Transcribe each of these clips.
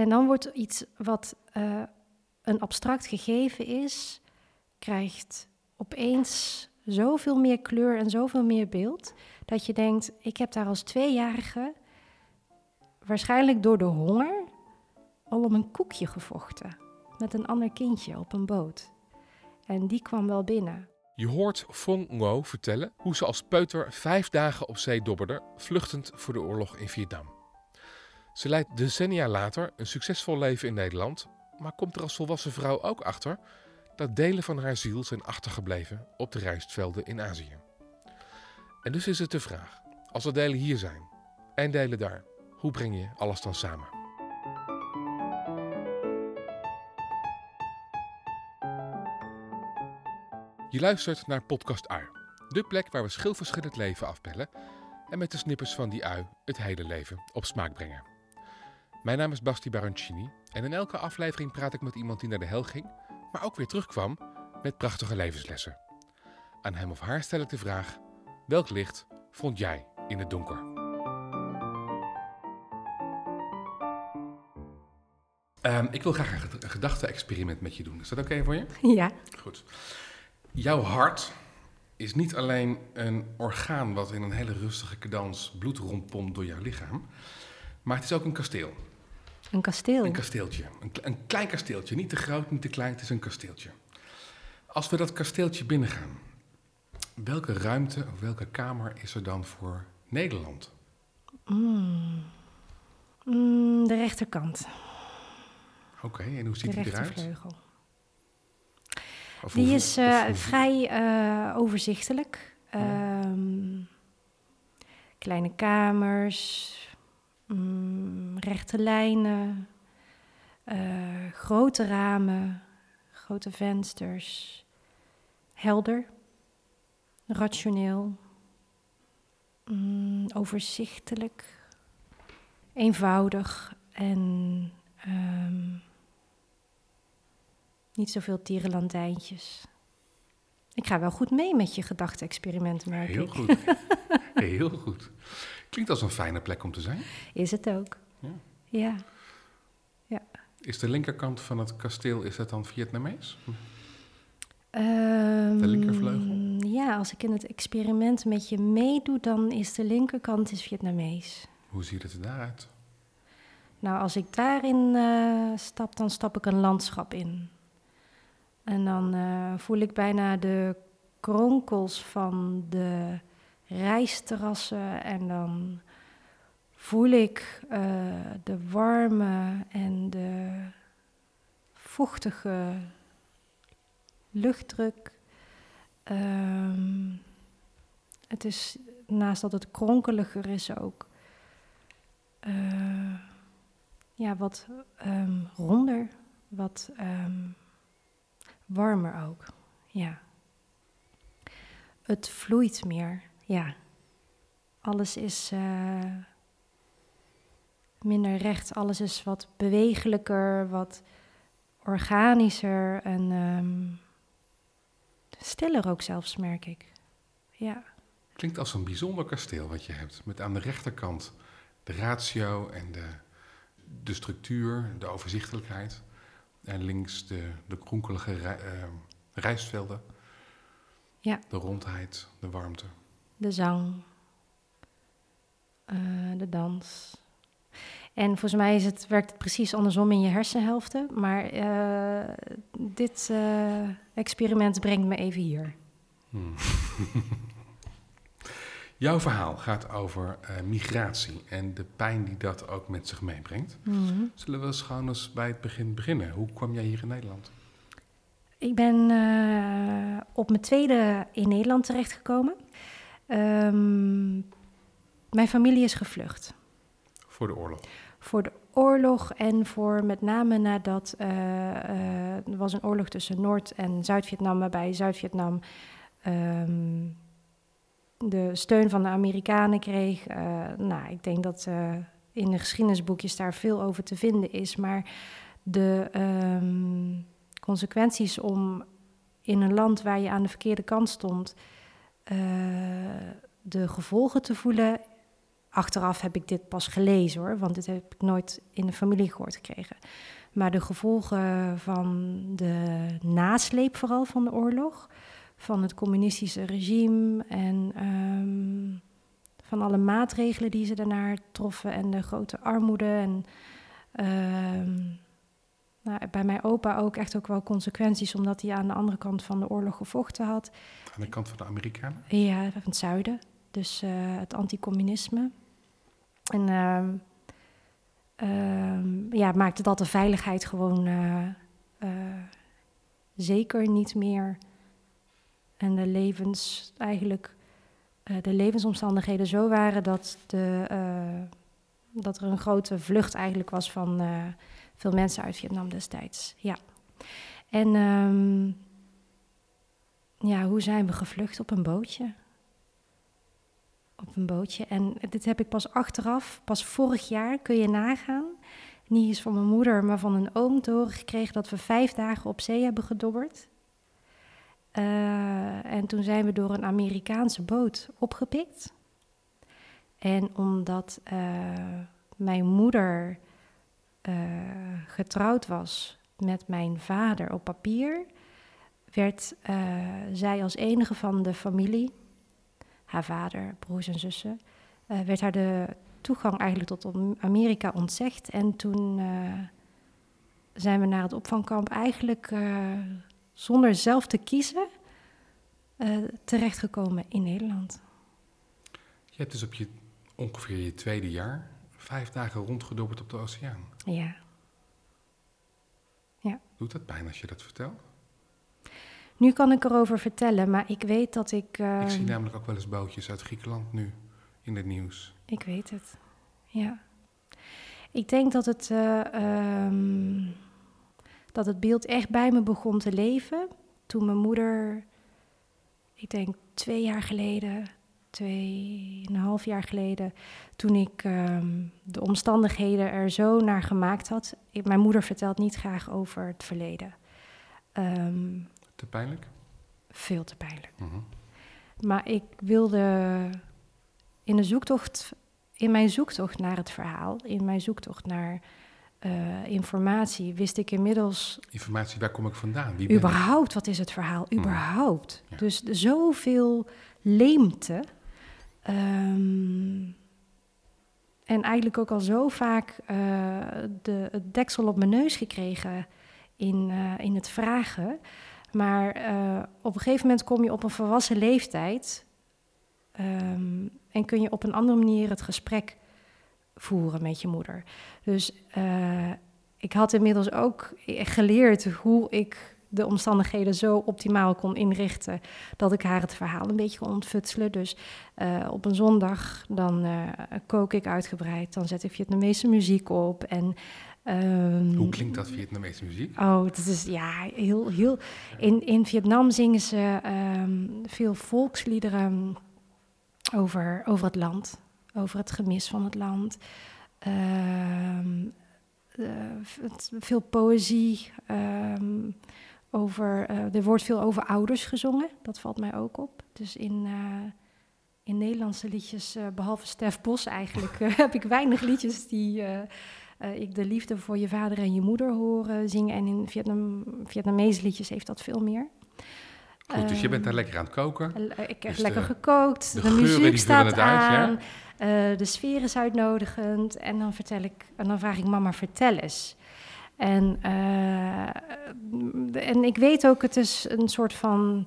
En dan wordt iets wat uh, een abstract gegeven is, krijgt opeens zoveel meer kleur en zoveel meer beeld, dat je denkt, ik heb daar als tweejarige waarschijnlijk door de honger al om een koekje gevochten met een ander kindje op een boot. En die kwam wel binnen. Je hoort Fong Ngo vertellen hoe ze als peuter vijf dagen op zee dobberde, vluchtend voor de oorlog in Vietnam. Ze leidt decennia later een succesvol leven in Nederland, maar komt er als volwassen vrouw ook achter dat delen van haar ziel zijn achtergebleven op de rijstvelden in Azië. En dus is het de vraag: als er delen hier zijn en delen daar, hoe breng je alles dan samen? Je luistert naar Podcast Ui, de plek waar we schilverschillend leven afbellen en met de snippers van die ui het hele leven op smaak brengen. Mijn naam is Basti Baroncini en in elke aflevering praat ik met iemand die naar de hel ging, maar ook weer terugkwam met prachtige levenslessen. Aan hem of haar stel ik de vraag: welk licht vond jij in het donker? Um, ik wil graag een gedachte-experiment met je doen. Is dat oké voor je? Ja. Goed. Jouw hart is niet alleen een orgaan wat in een hele rustige cadans bloed rondpompt door jouw lichaam, maar het is ook een kasteel. Een kasteel? Een kasteeltje. Een, een, klein kasteeltje. Niet te groot, niet te klein, het is een kasteeltje. Als we dat kasteeltje binnengaan, welke ruimte of welke kamer is er dan voor Nederland? Mm. Mm, de rechterkant. Oké, en hoe ziet die eruit? De rechtervleugel. Die is uh, vrij uh, overzichtelijk. Um, kleine kamers, mm, rechte lijnen, uh, grote ramen, grote vensters. Helder, rationeel, mm, overzichtelijk, eenvoudig en um, niet zoveel tierenlantijntjes. Ik ga wel goed mee met je gedachte-experimenten, merk Heel ik. goed. Heel goed. Klinkt als een fijne plek om te zijn. Is het ook. Ja. ja. ja. Is de linkerkant van het kasteel, is dat dan Vietnamees? Um, de linkervleugel? Ja, als ik in het experiment met je meedoe, dan is de linkerkant is Vietnamees. Hoe ziet het eruit? Nou, als ik daarin uh, stap, dan stap ik een landschap in. En dan uh, voel ik bijna de kronkels van de rijstterrassen en dan voel ik uh, de warme en de vochtige luchtdruk. Um, het is naast dat het kronkeliger is ook uh, ja, wat um, ronder, wat um, warmer ook. Ja. Het vloeit meer, ja. Alles is uh, minder recht, alles is wat bewegelijker, wat organischer en um, stiller ook zelfs, merk ik. Ja. Klinkt als een bijzonder kasteel wat je hebt. Met aan de rechterkant de ratio en de, de structuur, de overzichtelijkheid. En links de, de kronkelige rij, uh, rijstvelden. Ja. De rondheid, de warmte. De zang. Uh, de dans. En volgens mij is het, werkt het precies andersom in je hersenhelften. Maar uh, dit uh, experiment brengt me even hier. Hmm. Jouw verhaal gaat over uh, migratie en de pijn die dat ook met zich meebrengt. -hmm. Zullen we eens gewoon eens bij het begin beginnen? Hoe kwam jij hier in Nederland? Ik ben op mijn tweede in Nederland terechtgekomen. Um, mijn familie is gevlucht. Voor de oorlog? Voor de oorlog en voor met name nadat uh, uh, er was een oorlog tussen Noord- en Zuid-Vietnam, waarbij Zuid-Vietnam um, de steun van de Amerikanen kreeg. Uh, nou, ik denk dat in de geschiedenisboekjes daar veel over te vinden is. Maar de um, consequenties om in een land waar je aan de verkeerde kant stond, uh, de gevolgen te voelen, achteraf heb ik dit pas gelezen hoor, want dit heb ik nooit in de familie gehoord gekregen. Maar de gevolgen van de nasleep vooral van de oorlog, van het communistische regime en ehm, van alle maatregelen die ze daarna troffen en de grote armoede en ehm, nou, bij mijn opa ook echt ook wel consequenties, omdat hij aan de andere kant van de oorlog gevochten had. Aan de kant van de Amerikanen? Ja, van het zuiden. Dus uh, het anticommunisme. En uh, uh, ja, maakte dat de veiligheid gewoon eh, eh, zeker niet meer. En de levens, eigenlijk, de levensomstandigheden zo waren dat, de, dat er een grote vlucht eigenlijk was van veel mensen uit Vietnam destijds. Ja. En um, ja, hoe zijn we gevlucht op een bootje? Op een bootje. En dit heb ik pas achteraf, pas vorig jaar, kun je nagaan. Niet eens van mijn moeder, maar van een oom te horen gekregen dat we vijf dagen op zee hebben gedobberd. Uh, en toen zijn we door een Amerikaanse boot opgepikt. En omdat uh, mijn moeder uh, getrouwd was met mijn vader op papier, werd uh, zij als enige van de familie, haar vader, broers en zussen, uh, werd haar de toegang eigenlijk tot Amerika ontzegd. En toen zijn we naar het opvangkamp eigenlijk zonder zelf te kiezen terechtgekomen in Nederland. Je hebt dus op je ongeveer je tweede jaar vijf dagen rondgedobberd op de oceaan. Ja. ja. Doet dat pijn als je dat vertelt? Nu kan ik erover vertellen, maar ik weet dat ik. Uh, ik zie namelijk ook wel eens bootjes uit Griekenland nu in het nieuws. Ik weet het. Ja. Ik denk dat het, uh, um, dat het beeld echt bij me begon te leven toen mijn moeder, ik denk twee jaar geleden, tweeënhalf jaar geleden, toen ik um, de omstandigheden er zo naar gemaakt had. Ik, mijn moeder vertelt niet graag over het verleden. Um, te pijnlijk? Veel te pijnlijk. Uh -huh. Maar ik wilde in de zoektocht, in mijn zoektocht naar het verhaal, in mijn zoektocht naar uh, informatie, wist ik inmiddels. Informatie, waar kom ik vandaan? Wie überhaupt, wat is het verhaal? Überhaupt. Ja. Dus zoveel leemte. Um, en eigenlijk ook al zo vaak uh, de, het deksel op mijn neus gekregen in, uh, in het vragen. Maar uh, op een gegeven moment kom je op een volwassen leeftijd um, en kun je op een andere manier het gesprek voeren met je moeder. Dus ik had inmiddels ook geleerd hoe ik de omstandigheden zo optimaal kon inrichten dat ik haar het verhaal een beetje kon ontfutselen. Dus uh, op een zondag dan uh, kook ik uitgebreid, dan zet ik Vietnamese muziek op en um, Hoe klinkt dat Vietnamese muziek? Oh, dat is ja heel heel. In, in Vietnam zingen ze um, veel volksliederen over, over het land, over het gemis van het land. Um, uh, veel poëzie. Over, uh, er wordt veel over ouders gezongen, dat valt mij ook op. Dus in, uh, in Nederlandse liedjes, uh, behalve Stef Bos eigenlijk, heb ik weinig liedjes die ik de liefde voor je vader en je moeder horen zingen. En in Vietnam, Vietnamese liedjes heeft dat veel meer. Goed, dus je bent daar lekker aan het koken. Ik heb dus lekker de, gekookt, de, de muziek staat aan, ja? de sfeer is uitnodigend. En dan, vertel ik, en dan vraag ik mama, vertel eens. En, uh, en ik weet ook, het is een soort van.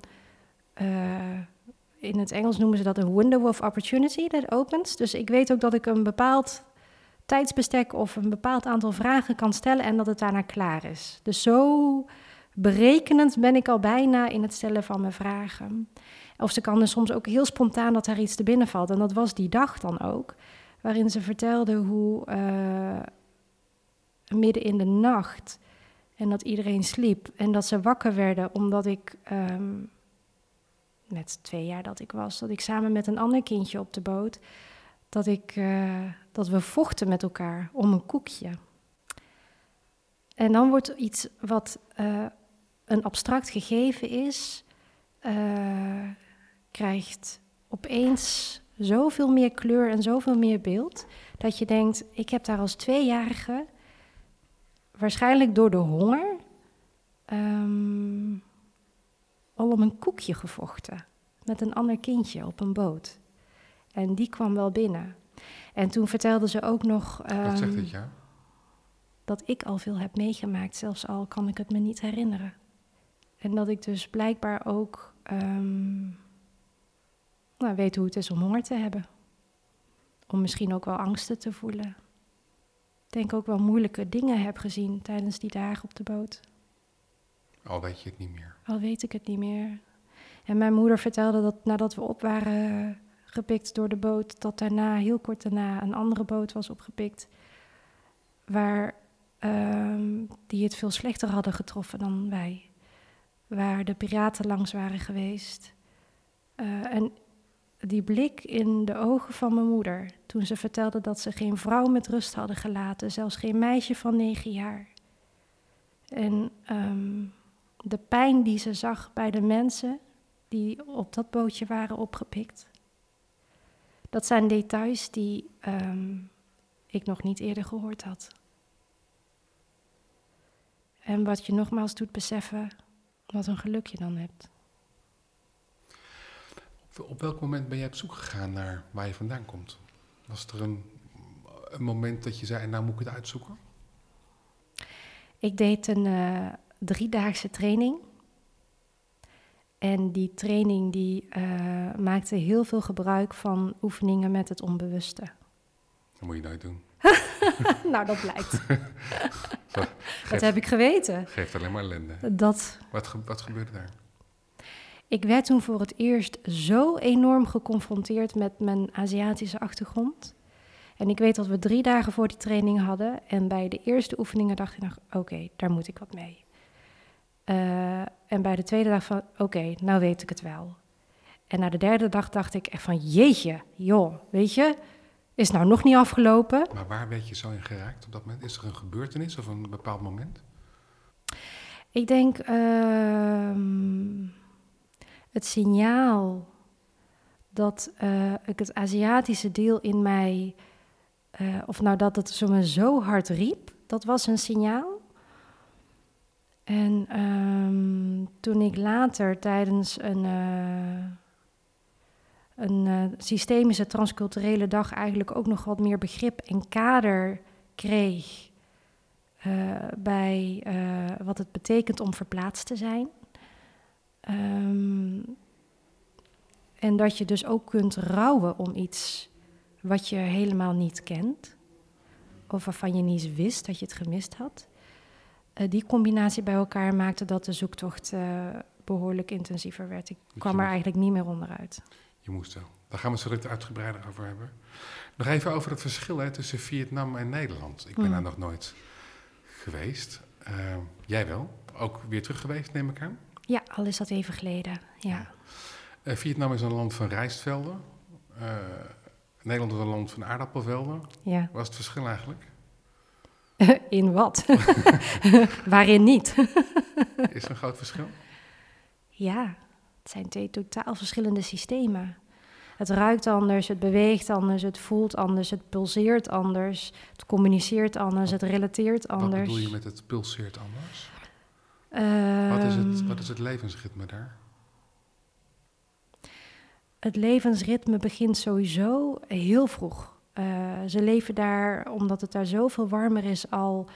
Uh, in het Engels noemen ze dat een window of opportunity that opens. Dus ik weet ook dat ik een bepaald tijdsbestek of een bepaald aantal vragen kan stellen en dat het daarna klaar is. Dus zo berekenend ben ik al bijna in het stellen van mijn vragen. Of ze kan er soms ook heel spontaan dat er iets te binnen valt. En dat was die dag dan ook, waarin ze vertelde hoe. Uh, midden in de nacht. En dat iedereen sliep. En dat ze wakker werden omdat ik, um, met twee jaar dat ik was, dat ik samen met een ander kindje op de boot, dat, ik, uh, dat we vochten met elkaar om een koekje. En dan wordt iets wat uh, een abstract gegeven is, uh, krijgt opeens zoveel meer kleur en zoveel meer beeld. Dat je denkt, ik heb daar als tweejarige, waarschijnlijk door de honger, um, al om een koekje gevochten. Met een ander kindje op een boot. En die kwam wel binnen. En toen vertelde ze ook nog. Wat zegt ehm, het ja? Dat ik al veel heb meegemaakt, zelfs al kan ik het me niet herinneren. En dat ik dus blijkbaar ook um, nou, weet hoe het is om honger te hebben. Om misschien ook wel angsten te voelen. Denk ook wel moeilijke dingen heb gezien tijdens die dagen op de boot. Al weet je het niet meer. Al weet ik het niet meer. En mijn moeder vertelde dat nadat we op waren gepikt door de boot, dat daarna, heel kort daarna, een andere boot was opgepikt. Waar um, die het veel slechter hadden getroffen dan wij. Waar de piraten langs waren geweest. Uh, en die blik in de ogen van mijn moeder toen ze vertelde dat ze geen vrouw met rust hadden gelaten, zelfs geen meisje van negen jaar. En um, de pijn die ze zag bij de mensen die op dat bootje waren opgepikt. Dat zijn details die um, ik nog niet eerder gehoord had. En wat je nogmaals doet beseffen, wat een geluk je dan hebt. Op welk moment ben jij op zoek gegaan naar waar je vandaan komt? Was er een, een moment dat je zei, nou moet ik het uitzoeken? Ik deed een uh, driedaagse training. En die training die, uh, maakte heel veel gebruik van oefeningen met het onbewuste. Dat moet je nooit doen. nou, dat blijkt. dat heb ik geweten. Geeft alleen maar ellende. Dat... Wat, wat gebeurde daar? Ik werd toen voor het eerst zo enorm geconfronteerd met mijn Aziatische achtergrond. En ik weet dat we drie dagen voor die training hadden. En bij de eerste oefeningen dacht ik nog, oké, daar moet ik wat mee. Uh, en bij de tweede dag van, oké, nou weet ik het wel. En na de derde dag dacht ik echt van, jeetje, joh, weet je, is nou nog niet afgelopen. Maar waar werd je zo in geraakt op dat moment? Is er een gebeurtenis of een bepaald moment? Ik denk... Uh, het signaal dat uh, ik het Aziatische deel in mij, uh, of nou dat het zo, me zo hard riep, dat was een signaal. En um, toen ik later tijdens een, uh, een systemische transculturele dag eigenlijk ook nog wat meer begrip en kader kreeg bij wat het betekent om verplaatst te zijn Um, en dat je dus ook kunt rouwen om iets wat je helemaal niet kent, of waarvan je niet wist dat je het gemist had. Uh, die combinatie bij elkaar maakte dat de zoektocht uh, behoorlijk intensiever werd. Ik dus kwam er eigenlijk niet meer onderuit. Je moest wel. Daar gaan we het zo direct uitgebreider over hebben. Nog even over het verschil hè, tussen Vietnam en Nederland. Ik ben mm. daar nog nooit geweest. Uh, jij wel? Ook weer terug geweest, neem ik aan? Ja, al is dat even geleden. Ja. Uh, Vietnam is een land van rijstvelden. Uh, Nederland is een land van aardappelvelden. Ja. Wat is het verschil eigenlijk? In wat? Waarin niet? is er een groot verschil? Ja, het zijn twee totaal verschillende systemen. Het ruikt anders, het beweegt anders, het voelt anders, het pulseert anders, het communiceert anders, het relateert anders. Wat bedoel je met het pulseert anders? Wat, is het, ehm, wat is het levensritme daar? Het levensritme begint sowieso heel vroeg. Uh, ze leven daar, omdat het daar zoveel warmer is, al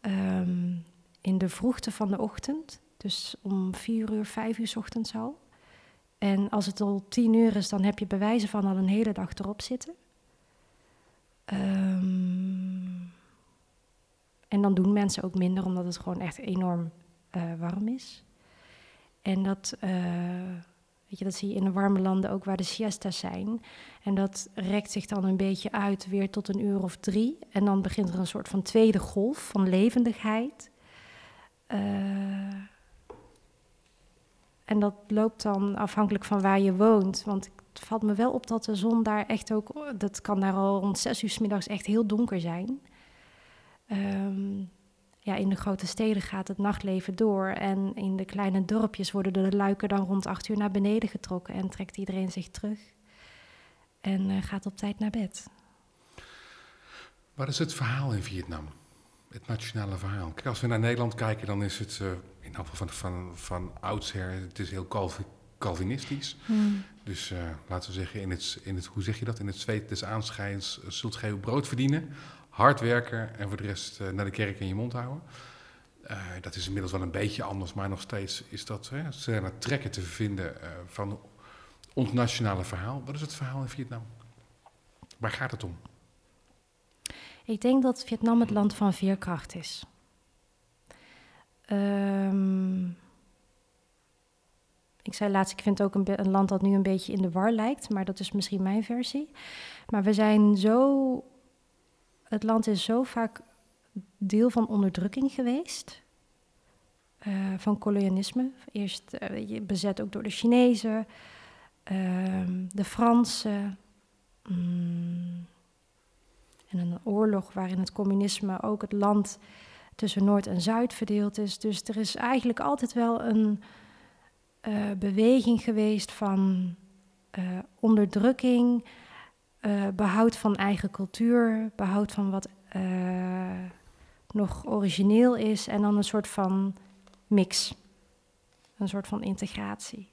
um, in de vroegte van de ochtend. Dus om vier uur, vijf uur ochtends al. En als het al tien uur is, dan heb je bewijzen van al een hele dag erop zitten. Um, en dan doen mensen ook minder, omdat het gewoon echt enorm uh, warm is. En dat, uh, weet je, dat zie je in de warme landen ook waar de siestas zijn. En dat rekt zich dan een beetje uit weer tot een uur of drie. En dan begint er een soort van tweede golf van levendigheid. Uh, en dat loopt dan afhankelijk van waar je woont. Want het valt me wel op dat de zon daar echt ook... Dat kan daar al rond zes uur s middags echt heel donker zijn. Um, ja, in de grote steden gaat het nachtleven door. En in de kleine dorpjes worden de luiken dan rond acht uur naar beneden getrokken en trekt iedereen zich terug. en gaat op tijd naar bed. Wat is het verhaal in Vietnam? Het nationale verhaal. Kijk, als we naar Nederland kijken, dan is het uh, in geval van, van, van oudsher, het is heel Calvinistisch. Hmm. Dus uh, laten we zeggen, in het, in het, hoe zeg je dat? In het zweet des aanschijns zult gij brood verdienen, hard werken en voor de rest uh, naar de kerk in je mond houden. dat is inmiddels wel een beetje anders, maar nog steeds is dat, hè, zijn er trekken te vinden van ons nationale verhaal. Wat is het verhaal in Vietnam? Waar gaat het om? Ik denk dat Vietnam het land van veerkracht is. Um, ik zei laatst, ik vind het ook een, land dat nu een beetje in de war lijkt, maar dat is misschien mijn versie. Maar we zijn zo. Het land is zo vaak deel van onderdrukking geweest. Uh, van kolonialisme. Eerst uh, bezet ook door de Chinezen, uh, de Fransen. Mm, en een oorlog waarin het communisme ook het land tussen Noord en Zuid verdeeld is. Dus er is eigenlijk altijd wel een uh, beweging geweest van onderdrukking, uh, behoud van eigen cultuur, behoud van wat nog origineel is en dan een soort van mix, een soort van integratie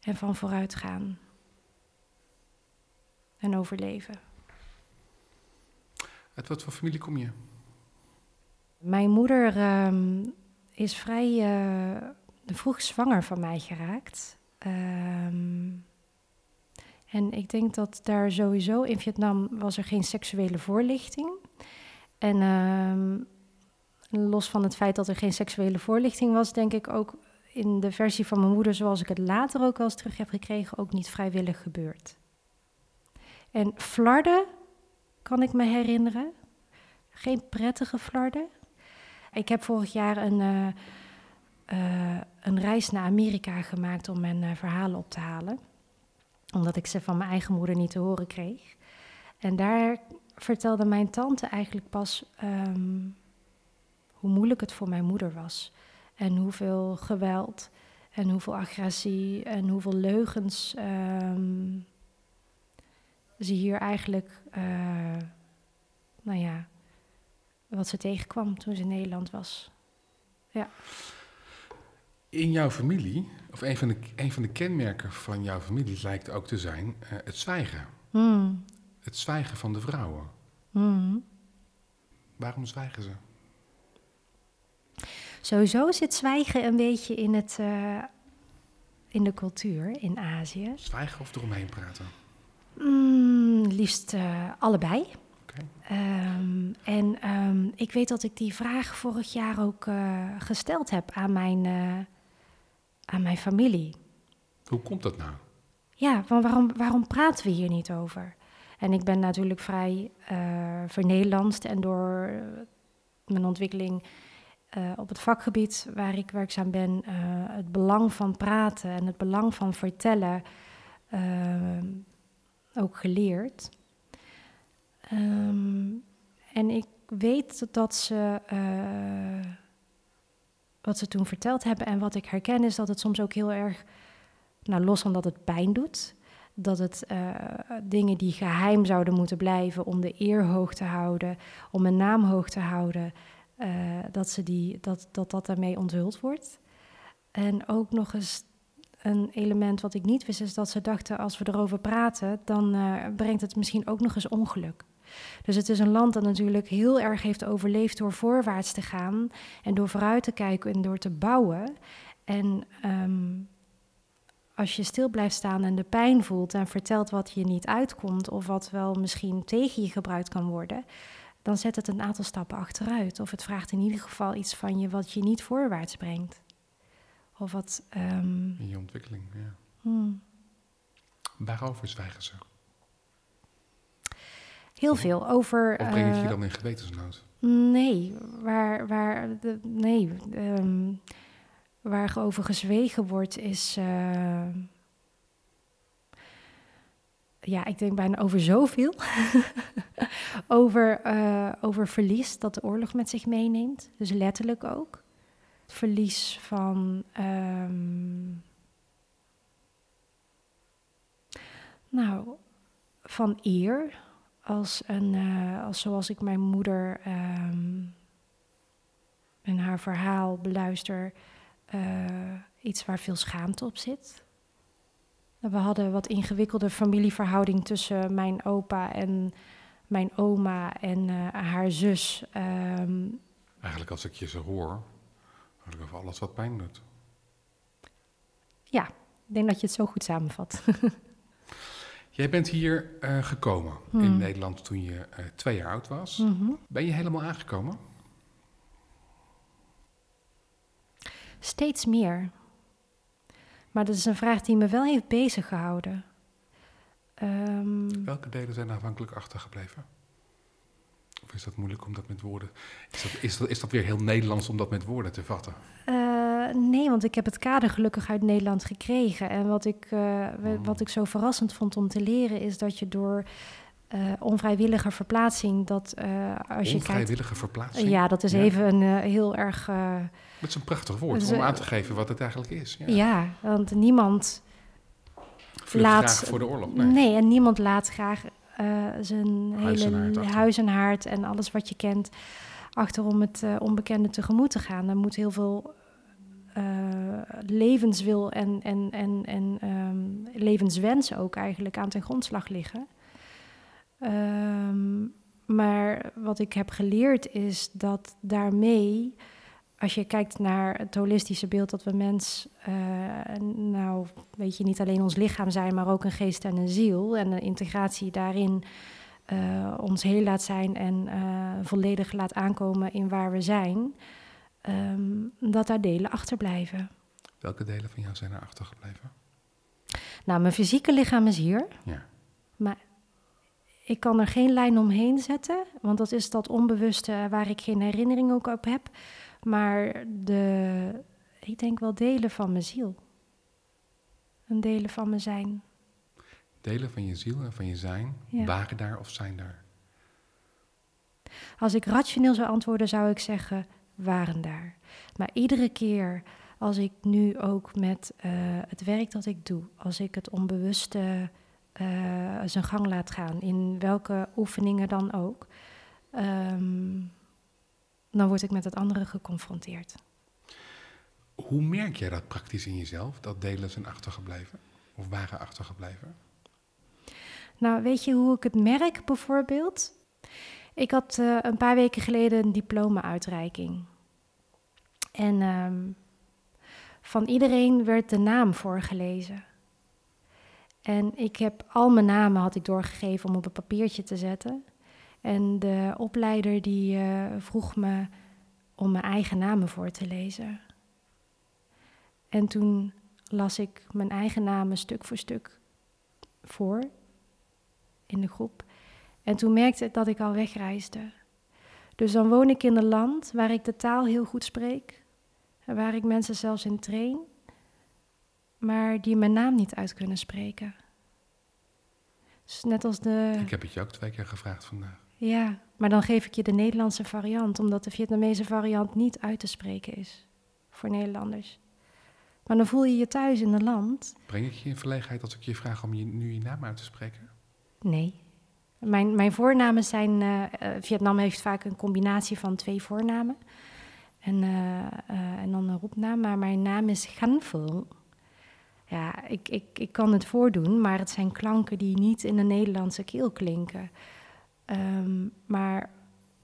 en van vooruitgaan en overleven. Uit wat voor familie kom je? Mijn moeder uh, is vrij uh, vroeg zwanger van mij geraakt. Um, en ik denk dat daar sowieso in Vietnam was er geen seksuele voorlichting. En um, los van het feit dat er geen seksuele voorlichting was, denk ik ook in de versie van mijn moeder, zoals ik het later ook wel eens terug heb gekregen, ook niet vrijwillig gebeurd. En flarden kan ik me herinneren. Geen prettige flarden. Ik heb vorig jaar een, uh, uh, een reis naar Amerika gemaakt om mijn uh, verhalen op te halen. Omdat ik ze van mijn eigen moeder niet te horen kreeg. En daar vertelde mijn tante eigenlijk pas um, hoe moeilijk het voor mijn moeder was. En hoeveel geweld en hoeveel agressie en hoeveel leugens um, ze hier eigenlijk, uh, nou ja, wat ze tegenkwam toen ze in Nederland was. Ja. In jouw familie, of een van de, een van de kenmerken van jouw familie lijkt ook te zijn uh, het zwijgen. Mm. Het zwijgen van de vrouwen. Mm. Waarom zwijgen ze? Sowieso zit zwijgen een beetje in, het, uh, in de cultuur in Azië. Zwijgen of eromheen praten? Mm, liefst uh, allebei. Um, en um, ik weet dat ik die vraag vorig jaar ook uh, gesteld heb aan mijn, aan mijn familie. Hoe komt dat nou? Ja, van waarom, waarom praten we hier niet over? En ik ben natuurlijk vrij uh, vernederlandst en door mijn ontwikkeling op het vakgebied waar ik werkzaam ben, het belang van praten en het belang van vertellen ehm, ook geleerd. Um, en ik weet dat ze. Wat ze toen verteld hebben en wat ik herken is dat het soms ook heel erg. Nou, los van dat het pijn doet. Dat het uh, dingen die geheim zouden moeten blijven om de eer hoog te houden, om een naam hoog te houden, uh, dat, ze die, dat, dat dat daarmee onthuld wordt. En ook nog eens een element wat ik niet wist, is dat ze dachten: als we erover praten, dan uh, brengt het misschien ook nog eens ongeluk. Dus het is een land dat natuurlijk heel erg heeft overleefd door voorwaarts te gaan en door vooruit te kijken en door te bouwen. En um, als je stil blijft staan en de pijn voelt en vertelt wat je niet uitkomt of wat wel misschien tegen je gebruikt kan worden, dan zet het een aantal stappen achteruit. Of het vraagt in ieder geval iets van je wat je niet voorwaarts brengt. Of wat. Um... In je ontwikkeling, ja. Hmm. Waarover zwijgen ze? Heel veel over. Of breng je uh, dan in gewetensnood? Nee, waar, waar, de, nee, um, waar over gezwegen wordt is. Uh, ja, ik denk bijna over zoveel. over, uh, over verlies dat de oorlog met zich meeneemt. Dus letterlijk ook. Het verlies van. Um, Nou, van eer. Als, een, eh, als zoals ik mijn moeder ehm, en haar verhaal beluister, eh, iets waar veel schaamte op zit. We hadden wat ingewikkelde familieverhouding tussen mijn opa en mijn oma en eh, haar zus. Ehm, Eigenlijk als ik je zo hoor, hoor ik over alles wat pijn doet. ja, ik denk dat je het zo goed samenvat. Jij bent hier eh, gekomen in Hmm. Nederland toen je eh, twee jaar oud was. Mhm. Ben je helemaal aangekomen? Steeds meer. Maar dat is een vraag die me wel heeft bezig gehouden. Ehm, Welke delen zijn aanvankelijk achtergebleven? Of is dat moeilijk om dat met woorden... Is dat, is dat, is dat weer heel Nederlands om dat met woorden te vatten? Eh, nee, want ik heb het kader gelukkig uit Nederland gekregen. En wat ik, eh, Oh. wat ik zo verrassend vond om te leren, is dat je door eh, onvrijwillige verplaatsing, dat als je kijkt. Onvrijwillige verplaatsing? Ja, dat is Ja. even een heel erg. Dat is een prachtig woord om aan te geven wat het eigenlijk is. Ja. ja. want niemand. Laat- graag voor de oorlog. Nee, Nee. en niemand laat graag eh, zijn Huis hele huis en haard en alles wat je kent achter om het eh, onbekende tegemoet te gaan. Er moet heel veel eh, levenswil en, en, en, en ehm, levenswens ook eigenlijk aan ten grondslag liggen. Ehm, maar wat ik heb geleerd is dat daarmee, als je kijkt naar het holistische beeld dat we mens, eh, nou weet je, niet alleen ons lichaam zijn, maar ook een geest en een ziel. En de integratie daarin eh, ons heel laat zijn en eh, volledig laat aankomen in waar we zijn. ehm, dat daar delen achterblijven. Welke delen van jou zijn er achtergebleven? Nou, mijn fysieke lichaam is hier. Ja. Maar ik kan er geen lijn omheen zetten, want dat is dat onbewuste waar ik geen herinnering ook op heb. Maar de, ik denk wel delen van mijn ziel. En delen van mijn zijn. Delen van je ziel en van je zijn Ja. waren daar of zijn daar? Als ik rationeel zou antwoorden, zou ik zeggen, waren daar. Maar iedere keer als ik nu ook met eh, het werk dat ik doe, als ik het onbewuste eh, zijn gang laat gaan, in welke oefeningen dan ook, ehm, dan word ik met het andere geconfronteerd. Hoe merk jij dat praktisch in jezelf, dat delen zijn achtergebleven? Of waren achtergebleven? Nou, weet je hoe ik het merk bijvoorbeeld? Ik had eh, een paar weken geleden een diploma-uitreiking. En ehm, van iedereen werd de naam voorgelezen. En ik heb al mijn namen had ik doorgegeven om op een papiertje te zetten. En de opleider die eh, vroeg me om mijn eigen namen voor te lezen. En toen las ik mijn eigen namen stuk voor stuk voor in de groep. En toen merkte ik dat ik al wegreisde. Dus dan woon ik in een land waar ik de taal heel goed spreek. En waar ik mensen zelfs in train. Maar die mijn naam niet uit kunnen spreken. Dus net als de... Ik heb het je ook twee keer gevraagd vandaag. Ja, maar dan geef ik je de Nederlandse variant. Omdat de Vietnamese variant niet uit te spreken is. Voor Nederlanders. Maar dan voel je je thuis in een land Breng ik je in verlegenheid als ik je vraag om je, nu je naam uit te spreken? Nee. Mijn, mijn voornamen zijn. eh, eh, Vietnam heeft vaak een combinatie van twee voornamen. En, eh, eh, en dan een roepnaam. Maar mijn naam is Gan Phu. Ja, ik, ik, ik kan het voordoen, maar het zijn klanken die niet in de Nederlandse keel klinken. Ehm, maar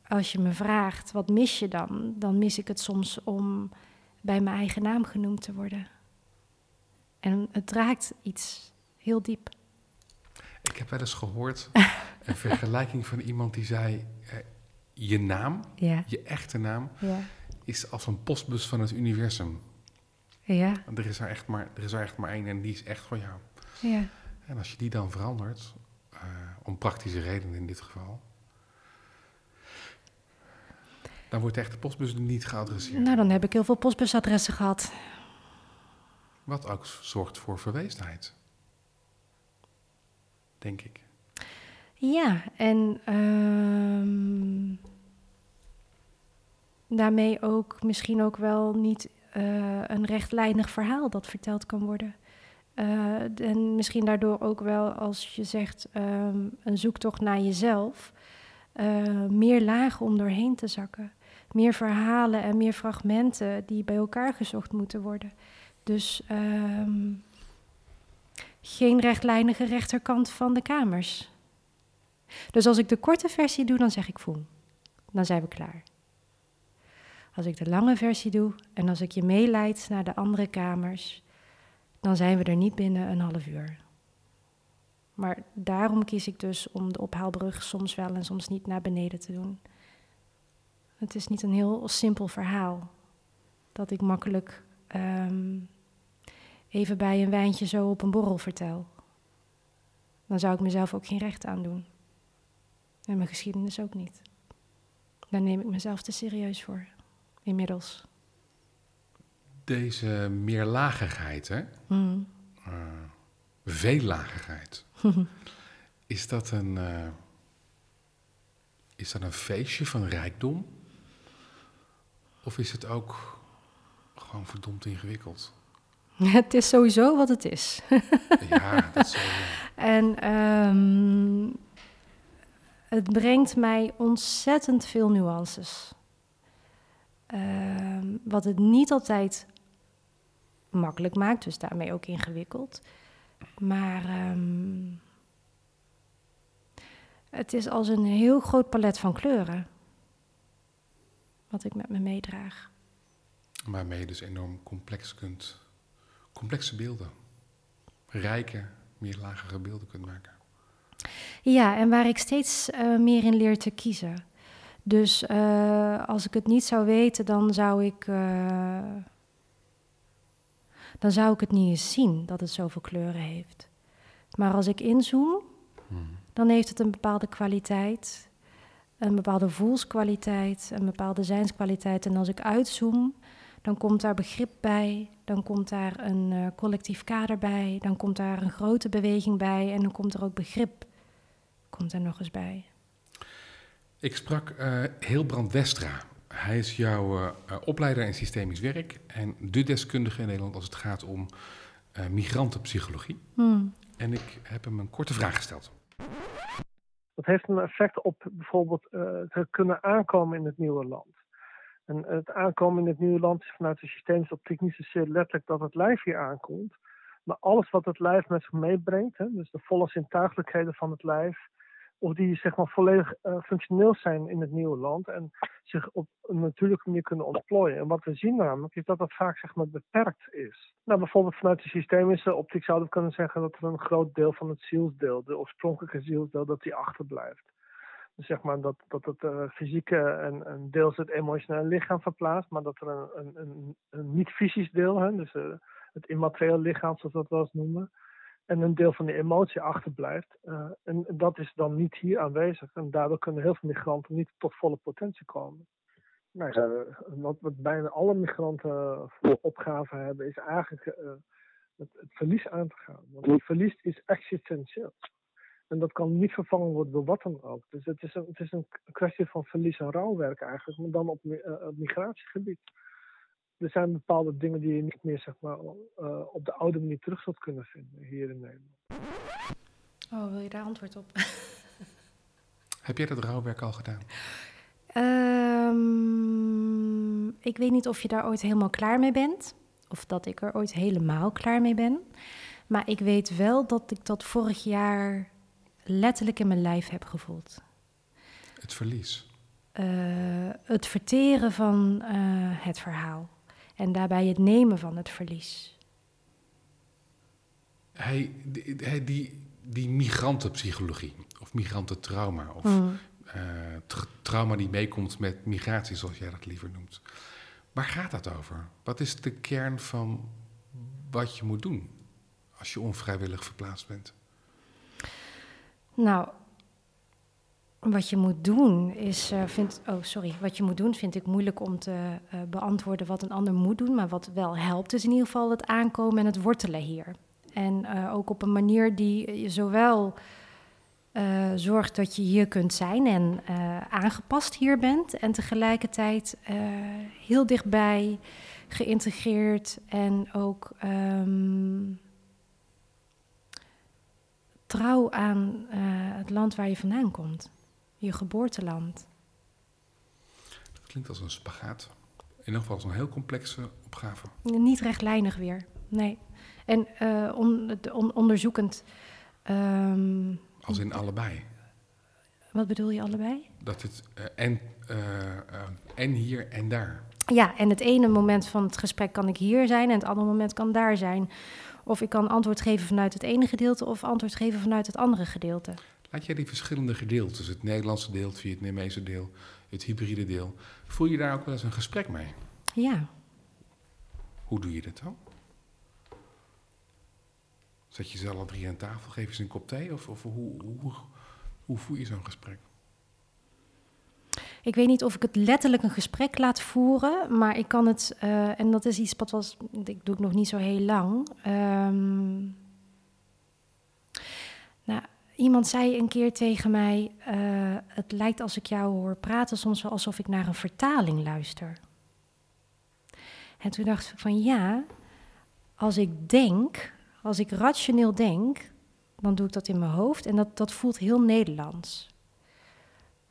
als je me vraagt, wat mis je dan? Dan mis ik het soms om bij mijn eigen naam genoemd te worden. En het raakt iets heel diep. Ik heb wel eens gehoord een vergelijking van iemand die zei: eh, Je naam, Ja, je echte naam, ja, is als een postbus van het universum. ja. Er is er echt maar, er is er echt maar één en die is echt voor jou. Ja, En als je die dan verandert, eh, om praktische redenen in dit geval, dan wordt de echte postbus niet geadresseerd. nou dan heb ik heel veel postbusadressen gehad. Wat ook zorgt voor verwezenheid. Denk ik. Ja, en ehm, daarmee ook misschien ook wel niet eh, een rechtlijnig verhaal dat verteld kan worden. Uh, en misschien daardoor ook wel, als je zegt, um, een zoektocht naar jezelf, uh, meer lagen om doorheen te zakken. Meer verhalen en meer fragmenten die bij elkaar gezocht moeten worden. Dus um, geen rechtlijnige rechterkant van de kamers. Dus als ik de korte versie doe, dan zeg ik voel. Dan zijn we klaar. Als ik de lange versie doe en als ik je meeleid naar de andere kamers, dan zijn we er niet binnen een half uur. Maar daarom kies ik dus om de ophaalbrug soms wel en soms niet naar beneden te doen. Het is niet een heel simpel verhaal dat ik makkelijk um, even bij een wijntje zo op een borrel vertel. Dan zou ik mezelf ook geen recht aan doen. En mijn geschiedenis ook niet. Daar neem ik mezelf te serieus voor, inmiddels. Deze meerlagigheid, hè? Mm. Uh, veellagigheid. is, dat een, uh, is dat een feestje van rijkdom? Of is het ook gewoon verdomd ingewikkeld? Het is sowieso wat het is. ja, dat is En um, het brengt mij ontzettend veel nuances. Um, wat het niet altijd makkelijk maakt, dus daarmee ook ingewikkeld. Maar um, het is als een heel groot palet van kleuren. Wat ik met me meedraag. Waarmee je dus enorm complex kunt, complexe beelden, rijke, meerlagere beelden kunt maken. Ja, en waar ik steeds uh, meer in leer te kiezen. Dus uh, als ik het niet zou weten, dan zou ik. Uh, dan zou ik het niet eens zien dat het zoveel kleuren heeft. Maar als ik inzoom, hmm. dan heeft het een bepaalde kwaliteit, een bepaalde voelskwaliteit, een bepaalde zijnskwaliteit. En als ik uitzoom, dan komt daar begrip bij, dan komt daar een uh, collectief kader bij, dan komt daar een grote beweging bij en dan komt er ook begrip komt er nog eens bij. Ik sprak uh, Hilbrand Westra. Hij is jouw uh, opleider in systemisch werk en de deskundige in Nederland als het gaat om uh, migrantenpsychologie. Hmm. En ik heb hem een korte vraag gesteld. Dat heeft een effect op bijvoorbeeld het kunnen aankomen in het nieuwe land. En het aankomen in het nieuwe land is vanuit de systemische optiek niet zozeer letterlijk dat het lijf hier aankomt, maar alles wat het lijf met zich meebrengt, hè, dus de volle zintuigelijkheden van het lijf, of die zeg maar volledig uh, functioneel zijn in het nieuwe land en zich op een natuurlijke manier kunnen ontplooien. En wat we zien namelijk is dat dat vaak zeg maar beperkt is. Nou, bijvoorbeeld vanuit de systemische optiek zouden we kunnen zeggen dat er een groot deel van het zielsdeel, de oorspronkelijke zielsdeel, dat die achterblijft. Dus zeg maar dat, dat het uh, fysieke en, en deels het emotionele lichaam verplaatst, maar dat er een, een, een, niet-fysisch deel, hè, dus uh, het immateriële lichaam zoals we dat wel eens noemen, en een deel van die emotie achterblijft. Uh, en dat is dan niet hier aanwezig. En daardoor kunnen heel veel migranten niet tot volle potentie komen. Nou, uh, wat, bijna alle migranten voor opgave hebben, is eigenlijk uh, het, verlies aan te gaan. Want het verlies is existentieel. En dat kan niet vervangen worden door wat dan ook. Dus het is een, het is een kwestie van verlies en rouwwerk eigenlijk, maar dan op, op migratiegebied er zijn bepaalde dingen die je niet meer zeg maar, uh, op de oude manier terug zult kunnen vinden hier in Nederland. Oh, wil je daar antwoord op? Heb jij dat rouwwerk al gedaan? Um, ik weet niet of je daar ooit helemaal klaar mee bent. Of dat ik er ooit helemaal klaar mee ben. Maar ik weet wel dat ik dat vorig jaar letterlijk in mijn lijf heb gevoeld. Het verlies? Uh, het verteren van uh, het verhaal en daarbij het nemen van het verlies. Hij, die, die, die migrantenpsychologie of migrantentrauma of mm. uh, trauma die meekomt met migratie, zoals jij dat liever noemt. Waar gaat dat over? Wat is de kern van wat je moet doen als je onvrijwillig verplaatst bent? Nou, wat je moet doen is, uh, vind, oh sorry, wat je moet doen vind ik moeilijk om te uh, beantwoorden wat een ander moet doen, maar wat wel helpt is in ieder geval het aankomen en het wortelen hier. En uh, ook op een manier die zowel zorgt dat je hier kunt zijn en aangepast hier bent en tegelijkertijd heel dichtbij geïntegreerd en ook um, trouw aan eh, het land waar je vandaan komt. Je geboorteland. Dat klinkt als een spagaat. In ieder geval als een heel complexe opgave. Niet rechtlijnig weer, nee. En uh, on, on, onderzoekend. Um, als in allebei. Wat bedoel je allebei? Dat het uh, en, uh, en hier en daar. Ja, en het ene moment van het gesprek kan ik hier zijn en het andere moment kan daar zijn. Of ik kan antwoord geven vanuit het ene gedeelte of antwoord geven vanuit het andere gedeelte. Laat jij die verschillende gedeeltes, het Nederlandse deel, het Vietnamese deel, het hybride deel, voel je daar ook wel eens een gesprek mee? Ja. Hoe doe je dat dan? Zet je ze alle drie aan tafel, geef ze een kop thee? Of, of hoe, hoe, hoe voer je zo'n gesprek? Ik weet niet of ik het letterlijk een gesprek laat voeren, maar ik kan het, uh, en dat is iets wat was, ik doe het nog niet zo heel lang. Um, nou, iemand zei een keer tegen mij: uh, Het lijkt als ik jou hoor praten, soms wel alsof ik naar een vertaling luister. En toen dacht ik van ja, als ik denk, als ik rationeel denk, dan doe ik dat in mijn hoofd en dat, dat voelt heel Nederlands.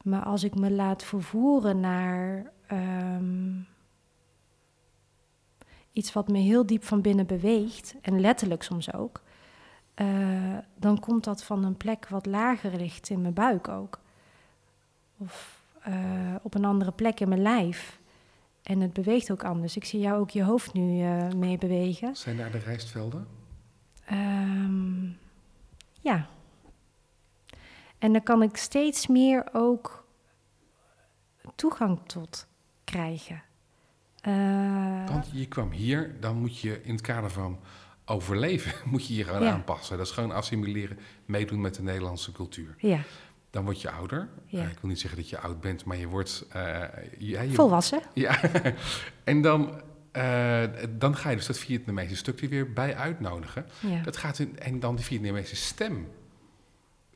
Maar als ik me laat vervoeren naar um, iets wat me heel diep van binnen beweegt, en letterlijk soms ook, uh, dan komt dat van een plek wat lager ligt in mijn buik ook. Of uh, op een andere plek in mijn lijf. En het beweegt ook anders. Ik zie jou ook je hoofd nu uh, mee bewegen. Zijn daar de rijstvelden? Um, ja. En dan kan ik steeds meer ook toegang tot krijgen. Want je kwam hier, dan moet je in het kader van overleven, moet je je gaan Ja. aanpassen. Dat is gewoon assimileren, meedoen met de Nederlandse cultuur. ja, Dan word je ouder. Ja. Eh, ik wil niet zeggen dat je oud bent, maar je wordt... eh, je, volwassen. Ja, en dan, eh, dan ga je dus dat Vietnamese stuk er weer bij uitnodigen. Ja. Dat gaat in, en dan die Vietnamese stem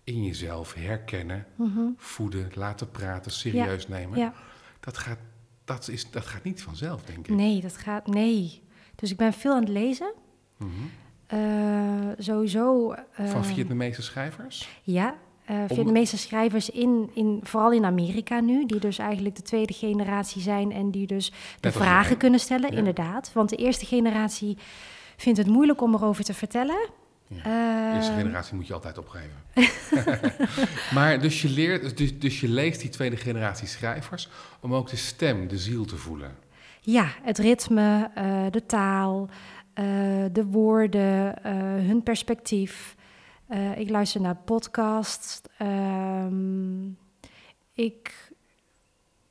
in jezelf herkennen, Mhm. voeden, laten praten, serieus nemen. ja. Dat, gaat, dat, is, dat gaat niet vanzelf, denk ik. Nee, dat gaat. Nee. Dus ik ben veel aan het lezen. Mhm. Eh, sowieso. Van eh, Vietnamese schrijvers? Ja, eh Vietnamese schrijvers in, in, vooral in Amerika nu, die dus eigenlijk de tweede generatie zijn en die dus de vragen kunnen stellen, Ja. inderdaad. Want de eerste generatie vindt het moeilijk om erover te vertellen. Ja. De eerste generatie moet je altijd opgeven. maar dus je, leert, dus, dus je leest die tweede generatie schrijvers om ook de stem, de ziel te voelen. Ja, het ritme, de taal, de woorden, eh, hun perspectief. Eh, ik luister naar podcasts. Ehm, ik,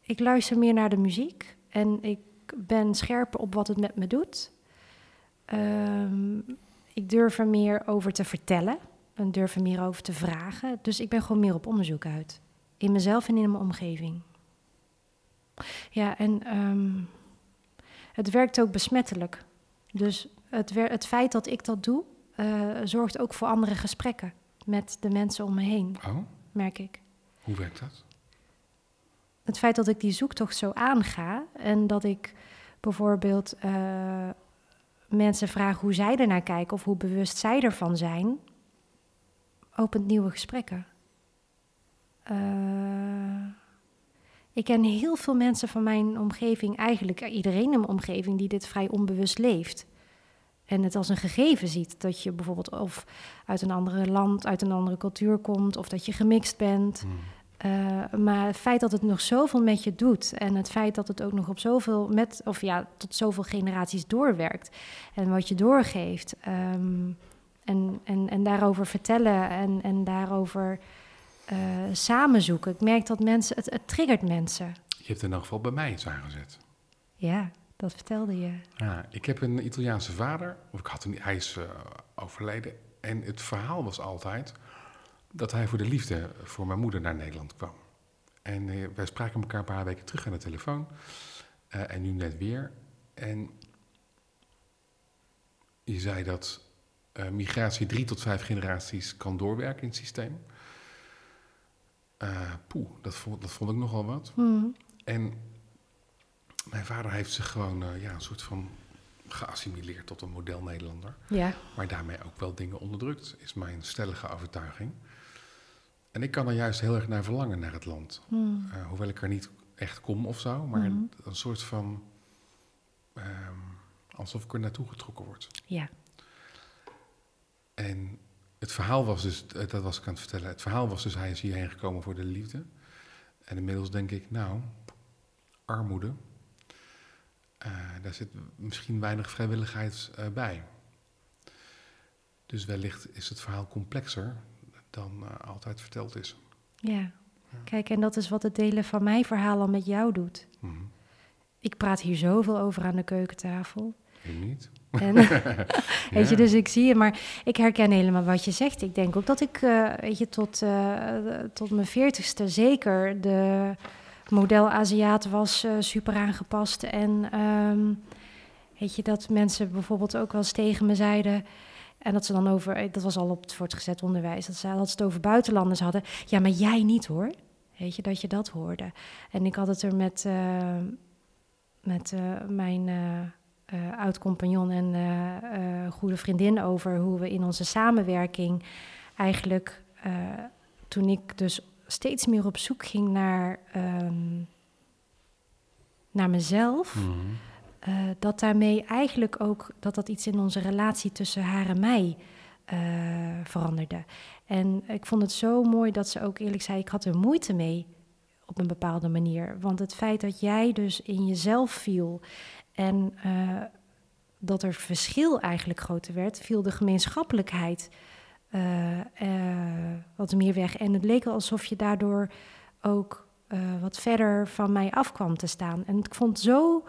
ik luister meer naar de muziek en ik ben scherper op wat het met me doet. Ehm, ik durf er meer over te vertellen en durf er meer over te vragen. Dus ik ben gewoon meer op onderzoek uit. In mezelf en in mijn omgeving. Ja, en ehm, het werkt ook besmettelijk. Dus het, het feit dat ik dat doe, eh, zorgt ook voor andere gesprekken met de mensen om me heen, Oh, merk ik. hoe werkt dat? Het feit dat ik die zoektocht zo aanga en dat ik bijvoorbeeld eh, mensen vraag hoe zij ernaar kijken of hoe bewust zij ervan zijn, opent nieuwe gesprekken. Eh, ik ken heel veel mensen van mijn omgeving, eigenlijk iedereen in mijn omgeving, die dit vrij onbewust leeft. En het als een gegeven ziet dat je bijvoorbeeld of uit een andere land, uit een andere cultuur komt, of dat je gemixt bent. Hmm. Uh, maar het feit dat het nog zoveel met je doet en het feit dat het ook nog op zoveel met of ja tot zoveel generaties doorwerkt en wat je doorgeeft um, en, en, en daarover vertellen en, en daarover uh, samen zoeken. Ik merk dat mensen het, het triggert mensen. Je hebt in elk geval bij mij iets aangezet. Ja, dat vertelde je. Ja, ik heb een Italiaanse vader, of ik had een, hij is uh, overleden. En het verhaal was altijd dat hij voor de liefde voor mijn moeder naar Nederland kwam. En uh, wij spraken elkaar een paar weken terug aan de telefoon. Uh, en nu net weer. En je zei dat migratie drie tot vijf generaties kan doorwerken in het systeem. Poeh, dat vond, dat vond ik nogal wat. Mm. En mijn vader heeft zich gewoon uh, ja, een soort van geassimileerd tot een model Nederlander. Ja. Maar daarmee ook wel dingen onderdrukt, is mijn stellige overtuiging. En ik kan er juist heel erg naar verlangen, naar het land. Hmm. Uh, hoewel ik er niet echt kom of zo, maar Mhm. een soort van. ehm, alsof ik er naartoe getrokken word. Ja. En het verhaal was dus, eh, dat was ik aan het vertellen, het verhaal was dus hij is hierheen gekomen voor de liefde. En inmiddels denk ik, nou, armoede, eh, daar zit misschien weinig vrijwilligheid eh, bij. Dus wellicht is het verhaal complexer dan eh, altijd verteld is. Ja. Kijk, en dat is wat het delen van mijn verhaal al met jou doet. Mhm. Ik praat hier zoveel over aan de keukentafel. Ik niet. En, weet je, dus ik zie je, maar ik herken helemaal wat je zegt. Ik denk ook dat ik, eh, weet je, tot, eh, tot mijn veertigste zeker de model Aziat was eh, super aangepast. En ehm, weet je, dat mensen bijvoorbeeld ook wel eens tegen me zeiden... En dat ze dan over, eh, dat was al op het voortgezet onderwijs, dat ze, dat ze het over buitenlanders hadden. Ja, maar jij niet hoor. Weet je, dat je dat hoorde. En ik had het er met, eh, met eh, mijn oud-compagnon en goede vriendin over hoe we in onze samenwerking eigenlijk, toen ik dus steeds meer op zoek ging naar, ehm, naar mezelf, Mhm. eh, dat daarmee eigenlijk ook dat dat iets in onze relatie tussen haar en mij eh, veranderde. En ik vond het zo mooi dat ze ook eerlijk zei: ik had er moeite mee op een bepaalde manier. Want het feit dat jij dus in jezelf viel en eh, dat er verschil eigenlijk groter werd, viel de gemeenschappelijkheid wat meer weg. En het leek alsof je daardoor ook eh, wat verder van mij af kwam te staan. En ik vond het zo,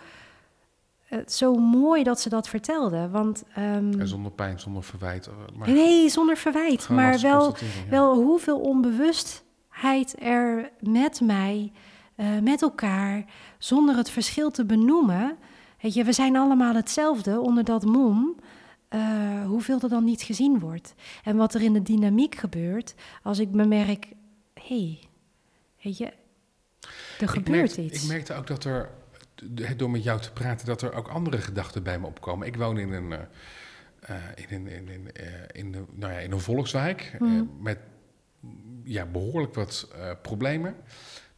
eh, zo mooi dat ze dat vertelde. Want, ehm, En zonder pijn, zonder verwijt. eh, Maar nee, zonder verwijt. Maar wel, ja. wel hoeveel onbewustheid er met mij, eh, met elkaar, zonder het verschil te benoemen. Weet je, we zijn allemaal hetzelfde onder dat mom. Eh, hoeveel er dan niet gezien wordt. En wat er in de dynamiek gebeurt als ik bemerk, hé, hey, weet je, er Ik gebeurt merkte, iets. Ik merkte ook dat er, door met jou te praten, dat er ook andere gedachten bij me opkomen. Ik woon in een, eh, eh, in een, in eh, in een, nou ja, in een volkswijk Mhm. met ja, behoorlijk wat problemen.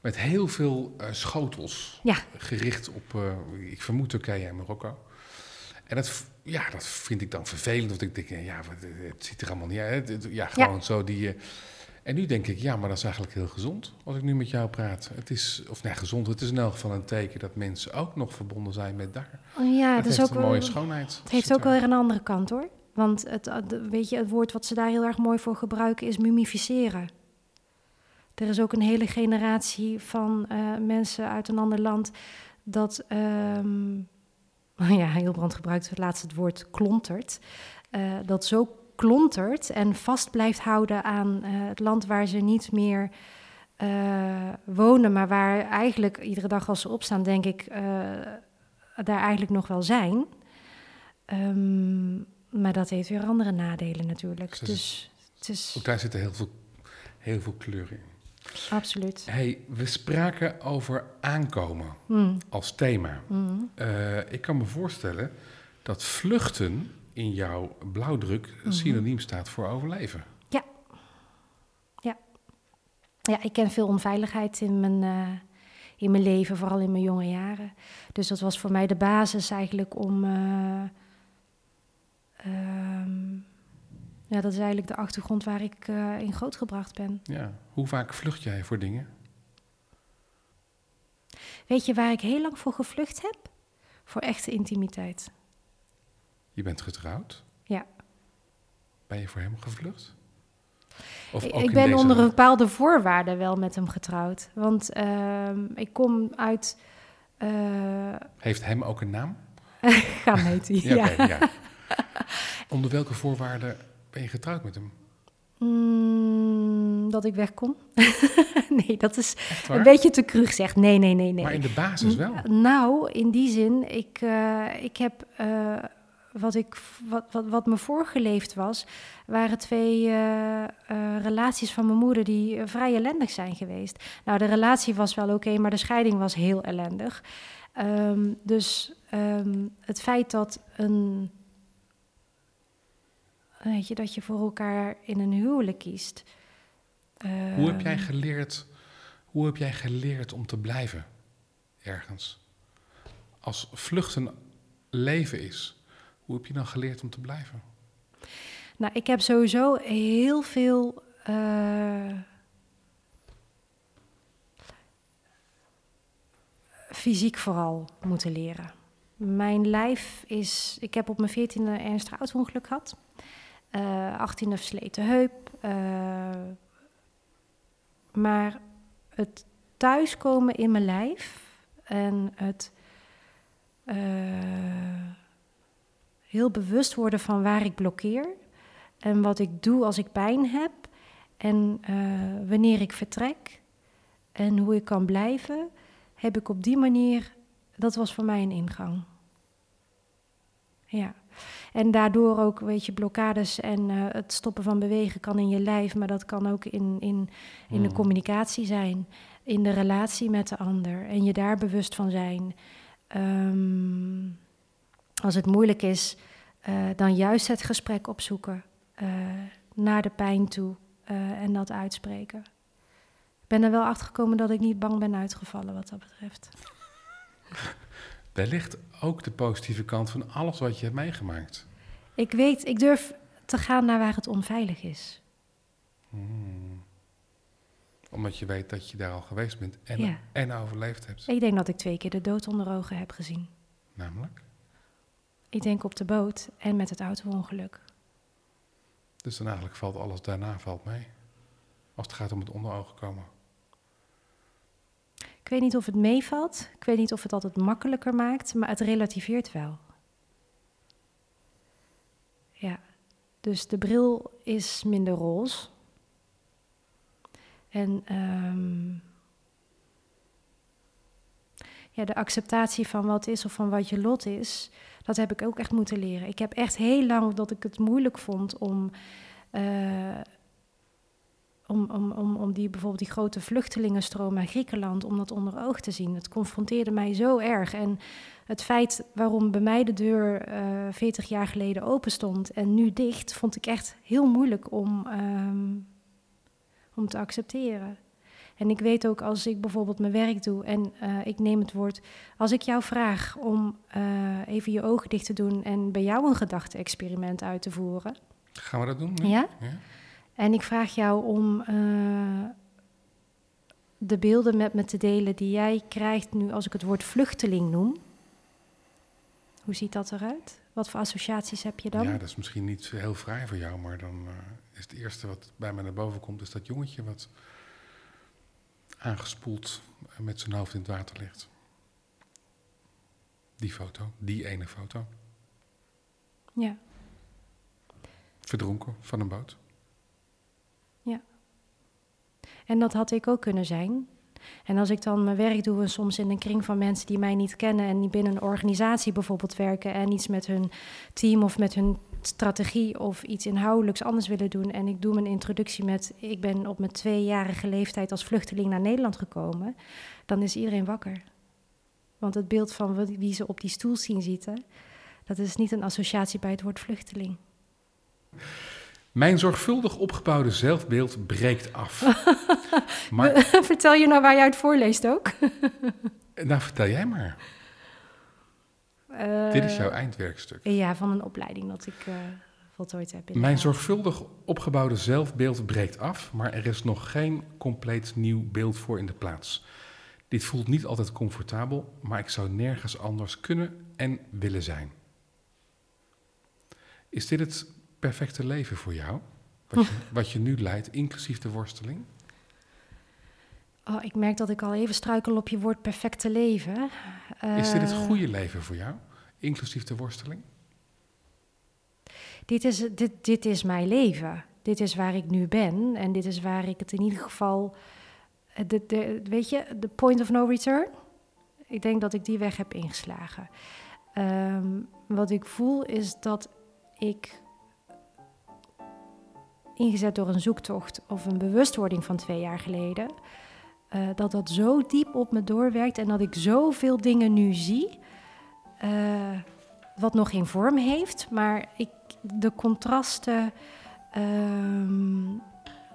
Met heel veel schotels Ja. gericht op, ik vermoed Turkije en Marokko. En dat, v- ja, dat vind ik dan vervelend. Want ik denk, ja, wat, eh, het ziet er allemaal niet uit. Ja, gewoon zo die... eh, en nu denk ik, ja, maar dat is eigenlijk heel gezond als ik nu met jou praat. Het is, of nee, gezond, het is in elk geval een teken dat mensen ook nog verbonden zijn met daar. Oh ja, dat dat is ook een mooie wel- schoonheid. Het heeft ook wel weer een andere kant hoor. Want het, eh, weet je, het woord wat ze daar heel erg mooi voor gebruiken is mumificeren. Er is ook een hele generatie van eh, mensen uit een ander land dat, ehm ja, Hilbrand gebruikt het laatst het woord klontert. eh, dat zo klontert en vast blijft houden aan eh, het land waar ze niet meer eh, wonen, maar waar eigenlijk iedere dag als ze opstaan, denk ik, daar eigenlijk nog wel zijn. Ehm, maar dat heeft weer andere nadelen natuurlijk. Dus- Dus Ook daar zitten heel veel, heel veel kleuren in. Absoluut. Hey, we spraken over aankomen Mm, als thema. mm. Eh, ik kan me voorstellen dat vluchten in jouw blauwdruk Mhm. synoniem staat voor overleven. Ja, ik ken veel onveiligheid in mijn, eh, in mijn leven, vooral in mijn jonge jaren. Dus dat was voor mij de basis eigenlijk om. eh, ehm, ja, dat is eigenlijk de achtergrond waar ik in grootgebracht ben. Ja. Hoe vaak vlucht jij voor dingen? Weet je waar ik heel lang voor gevlucht heb? Voor echte intimiteit. Je bent getrouwd. Ja. Ben je voor hem gevlucht? Of Ik, ben onder een bepaalde voorwaarden wel met hem getrouwd. Want ehm, ik kom uit. eh Heeft hem ook een naam? Gaan heet hij. Ja. ja. Onder welke voorwaarden ben je getrouwd met hem? Mm, dat ik wegkom. nee, dat is een beetje te cru gezegd. Nee, nee, nee, nee. Maar in de basis wel. N- Nou, in die zin, ik, eh, ik heb eh, wat, ik, wat, wat, wat me voorgeleefd was, waren twee eh, relaties van mijn moeder die vrij ellendig zijn geweest. Nou, de relatie was wel oké, maar de scheiding was heel ellendig. Ehm, dus ehm, het feit dat een. Weet je, dat je voor elkaar in een huwelijk kiest. Hoe heb jij ehm, geleerd, hoe heb jij geleerd om te blijven ergens? Als vluchten leven is, hoe heb je dan geleerd om te blijven? Nou, ik heb sowieso heel veel. eh, fysiek vooral moeten leren. Mijn lijf is. Ik heb op mijn 14e ernstig auto-ongeluk gehad. Eh 18e versleten heup. eh, maar het thuiskomen in mijn lijf en het eh, heel bewust worden van waar ik blokkeer en wat ik doe als ik pijn heb en eh, wanneer ik vertrek en hoe ik kan blijven, heb ik op die manier, dat was voor mij een ingang. Ja. En daardoor ook, weet je, blokkades en eh, het stoppen van bewegen kan in je lijf, maar dat kan ook in, in, in de Hmm. communicatie zijn, in de relatie met de ander en je daar bewust van zijn. Ehm, als het moeilijk is, eh, dan juist het gesprek opzoeken eh, naar de pijn toe en dat uitspreken. Ik ben er wel achter gekomen dat ik niet bang ben uitgevallen wat dat betreft. Wellicht ook de positieve kant van alles wat je hebt meegemaakt. Ik weet, ik durf te gaan naar waar het onveilig is. Hmm. Omdat je weet dat je daar al geweest bent en, Ja. en overleefd hebt. Ik denk dat ik twee keer de dood onder ogen heb gezien. Namelijk. Ik denk op de boot en met het auto-ongeluk. Dus dan eigenlijk valt alles daarna valt mee. Als het gaat om het onder ogen komen. Ik weet niet of het meevalt. Ik weet niet of het altijd makkelijker maakt, maar het relativeert wel. Ja, dus de bril is minder roze. En ehm, ja, de acceptatie van wat is of van wat je lot is, dat heb ik ook echt moeten leren. Ik heb echt heel lang dat ik het moeilijk vond om, eh, om, om, om, om die, bijvoorbeeld die grote vluchtelingenstroom naar Griekenland, om dat onder oog te zien. Het confronteerde mij zo erg. En het feit waarom bij mij de deur eh 40 jaar geleden open stond en nu dicht, vond ik echt heel moeilijk om, ehm, om te accepteren. En ik weet ook als ik bijvoorbeeld mijn werk doe en eh, ik neem het woord, als ik jou vraag om eh, even je ogen dicht te doen en bij jou een gedachte-experiment uit te voeren. Gaan we dat doen? nu? Ja? ja? En ik vraag jou om eh, de beelden met me te delen die jij krijgt nu als ik het woord vluchteling noem. Hoe ziet dat eruit? Wat voor associaties heb je dan? Ja, dat is misschien niet heel vrij voor jou, maar dan eh, is het eerste wat bij mij naar boven komt, is dat jongetje wat aangespoeld met zijn hoofd in het water ligt. Die foto, die ene foto. Ja. Verdronken van een boot. En dat had ik ook kunnen zijn. En als ik dan mijn werk doe en soms in een kring van mensen die mij niet kennen en die binnen een organisatie bijvoorbeeld werken en iets met hun team of met hun strategie of iets inhoudelijks anders willen doen. En ik doe mijn introductie met, ik ben op mijn tweejarige leeftijd als vluchteling naar Nederland gekomen, dan is iedereen wakker. Want het beeld van wie ze op die stoel zien zitten, dat is niet een associatie bij het woord vluchteling. Mijn zorgvuldig opgebouwde zelfbeeld breekt af. maar, Vertel je nou waar je uit voorleest ook? nou vertel jij maar. Dit is jouw eindwerkstuk. Ja, van een opleiding dat ik eh, voltooid heb. Mijn zorgvuldig opgebouwde zelfbeeld breekt af, maar er is nog geen compleet nieuw beeld voor in de plaats. Dit voelt niet altijd comfortabel, maar ik zou nergens anders kunnen en willen zijn. Is dit het perfecte leven voor jou? Wat je, wat je nu leidt, inclusief de worsteling? Oh, ik merk dat ik al even struikel op je woord perfecte leven. Is dit het Eh, goede leven voor jou, inclusief de worsteling? Dit is, dit, dit is mijn leven. Dit is waar ik nu ben. En dit is waar ik het in ieder geval... eh, De, de, weet je, de point of no return? Ik denk dat ik die weg heb ingeslagen. Ehm, wat ik voel is dat ik... Ingezet door een zoektocht of een bewustwording van twee jaar geleden... eh, dat dat zo diep op me doorwerkt en dat ik zoveel dingen nu zie, eh, wat nog geen vorm heeft, maar ik, de contrasten, ehm,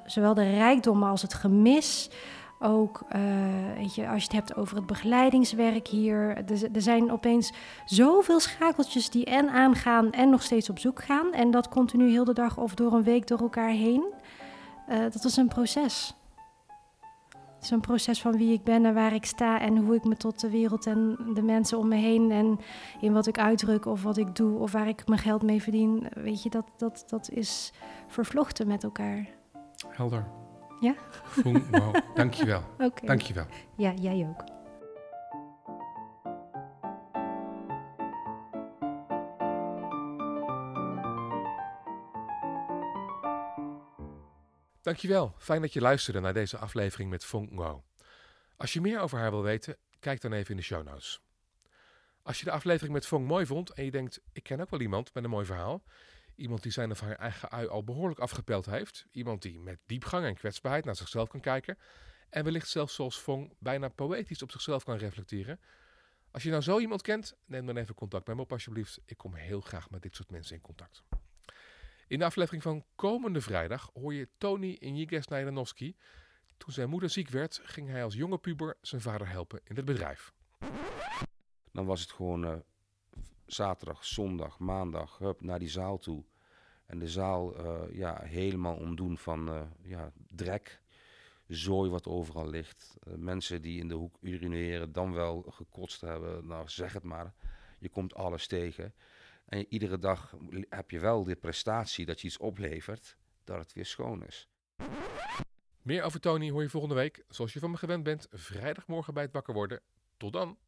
zowel de rijkdommen als het gemis, ook eh, weet je, als je het hebt over het begeleidingswerk hier. Er, zijn opeens zoveel schakeltjes die en aangaan en nog steeds op zoek gaan. En dat continu heel de dag of door een week door elkaar heen. Uh, dat is een proces. Het is een proces van wie ik ben en waar ik sta en hoe ik me tot de wereld en de mensen om me heen en in wat ik uitdruk of wat ik doe of waar ik mijn geld mee verdien. Weet je, dat, dat, dat is vervlochten met elkaar. Helder. Ja? Fong, wow. Dankjewel. Oké. Okay. Dankjewel. Ja, jij ook. Dankjewel. Fijn dat je luisterde naar deze aflevering met Fong Ngo. Als je meer over haar wil weten, kijk dan even in de show notes. Als je de aflevering met Fong mooi vond en je denkt, ik ken ook wel iemand met een mooi verhaal, Iemand die zijn of haar eigen ui al behoorlijk afgepeld heeft. Iemand die met diepgang en kwetsbaarheid naar zichzelf kan kijken. En wellicht zelfs zoals Fong bijna poëtisch op zichzelf kan reflecteren. Als je nou zo iemand kent, neem dan even contact met me op alsjeblieft. Ik kom heel graag met dit soort mensen in contact. In de aflevering van komende vrijdag hoor je Tony Iniges Najdanowski. Toen zijn moeder ziek werd, ging hij als jonge puber zijn vader helpen in het bedrijf. Dan was het gewoon uh, zaterdag, zondag, maandag, hup, naar die zaal toe. En de zaal uh, ja, helemaal omdoen van uh, ja, drek, zooi wat overal ligt. Uh, mensen die in de hoek urineren, dan wel gekotst hebben, nou zeg het maar. Je komt alles tegen. En iedere dag heb je wel de prestatie dat je iets oplevert, dat het weer schoon is. Meer over Tony hoor je volgende week, zoals je van me gewend bent, vrijdagmorgen bij het wakker worden. Tot dan!